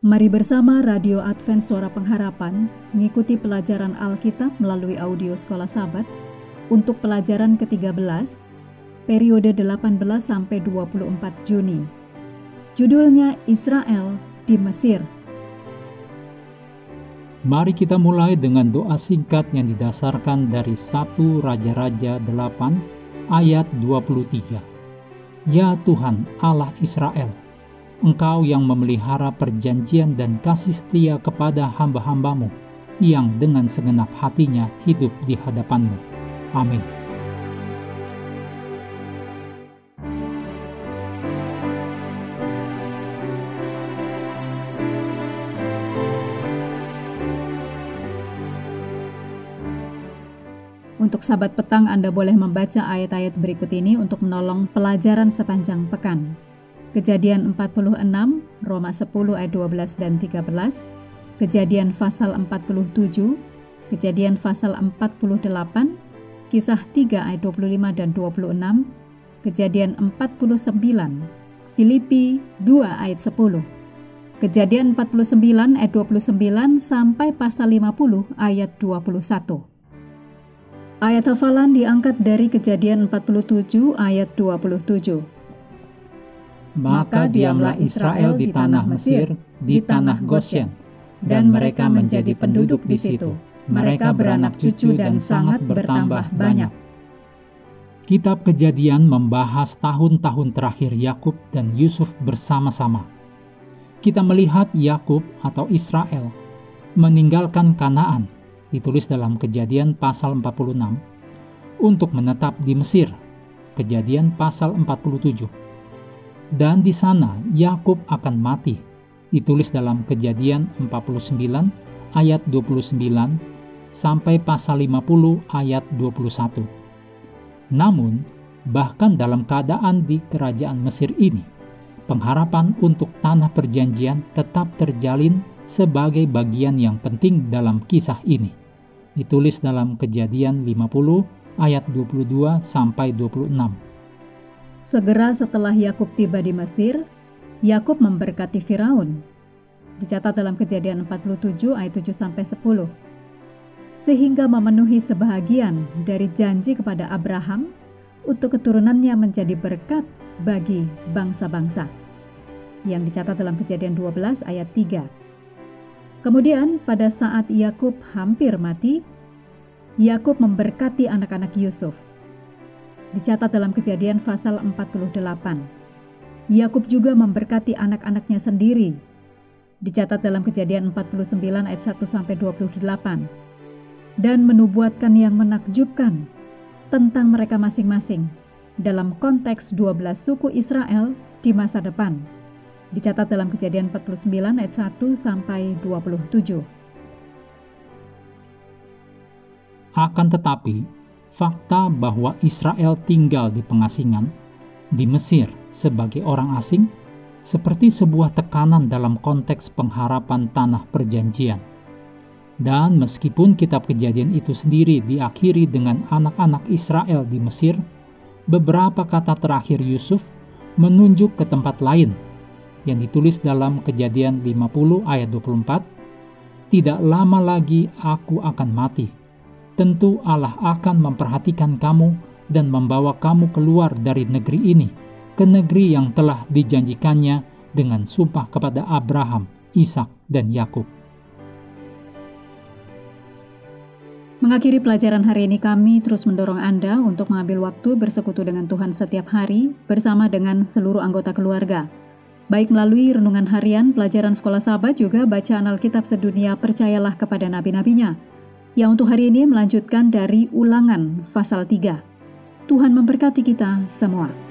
Mari bersama Radio Advent Suara Pengharapan mengikuti pelajaran Alkitab melalui audio Sekolah Sabat untuk pelajaran ke-13 periode 18 sampai 24 Juni. Judulnya Israel di Mesir. Mari kita mulai dengan doa singkat yang didasarkan dari 1 Raja-Raja 8 ayat 23. Ya Tuhan Allah Israel, Engkau yang memelihara perjanjian dan kasih setia kepada hamba-hambamu, yang dengan segenap hatinya hidup di hadapanmu. Amin. Untuk sahabat petang, Anda boleh membaca ayat-ayat berikut ini untuk menolong pelajaran sepanjang pekan. Kejadian 46, Roma 10 ayat 12 dan 13, Kejadian pasal 47, Kejadian pasal 48, Kisah 3 ayat 25 dan 26, Kejadian 49, Filipi 2 ayat 10, Kejadian 49 ayat 29 sampai pasal 50 ayat 21. Ayat hafalan diangkat dari Kejadian 47 ayat 27 maka diamlah Israel di tanah Mesir, di tanah Goshen, dan mereka menjadi penduduk di situ. Mereka beranak cucu dan sangat bertambah banyak. Kitab Kejadian membahas tahun-tahun terakhir Yakub dan Yusuf bersama-sama. Kita melihat Yakub atau Israel meninggalkan Kanaan, ditulis dalam Kejadian pasal 46, untuk menetap di Mesir. Kejadian pasal 47 dan di sana Yakub akan mati. Ditulis dalam Kejadian 49 ayat 29 sampai pasal 50 ayat 21. Namun, bahkan dalam keadaan di kerajaan Mesir ini, pengharapan untuk tanah perjanjian tetap terjalin sebagai bagian yang penting dalam kisah ini. Ditulis dalam Kejadian 50 ayat 22 sampai 26. Segera setelah Yakub tiba di Mesir, Yakub memberkati Firaun. Dicatat dalam Kejadian 47 ayat 7 sampai 10. Sehingga memenuhi sebahagian dari janji kepada Abraham untuk keturunannya menjadi berkat bagi bangsa-bangsa. Yang dicatat dalam Kejadian 12 ayat 3. Kemudian pada saat Yakub hampir mati, Yakub memberkati anak-anak Yusuf dicatat dalam kejadian pasal 48. Yakub juga memberkati anak-anaknya sendiri. Dicatat dalam kejadian 49 ayat 1 sampai 28. Dan menubuatkan yang menakjubkan tentang mereka masing-masing dalam konteks 12 suku Israel di masa depan. Dicatat dalam kejadian 49 ayat 1 sampai 27. Akan tetapi, fakta bahwa Israel tinggal di pengasingan di Mesir sebagai orang asing seperti sebuah tekanan dalam konteks pengharapan tanah perjanjian. Dan meskipun kitab kejadian itu sendiri diakhiri dengan anak-anak Israel di Mesir, beberapa kata terakhir Yusuf menunjuk ke tempat lain yang ditulis dalam kejadian 50 ayat 24, Tidak lama lagi aku akan mati, tentu Allah akan memperhatikan kamu dan membawa kamu keluar dari negeri ini ke negeri yang telah dijanjikannya dengan sumpah kepada Abraham, Ishak, dan Yakub. Mengakhiri pelajaran hari ini kami terus mendorong Anda untuk mengambil waktu bersekutu dengan Tuhan setiap hari bersama dengan seluruh anggota keluarga. Baik melalui renungan harian, pelajaran sekolah sahabat juga bacaan Alkitab sedunia percayalah kepada nabi-nabinya yang untuk hari ini melanjutkan dari ulangan pasal 3. Tuhan memberkati kita semua.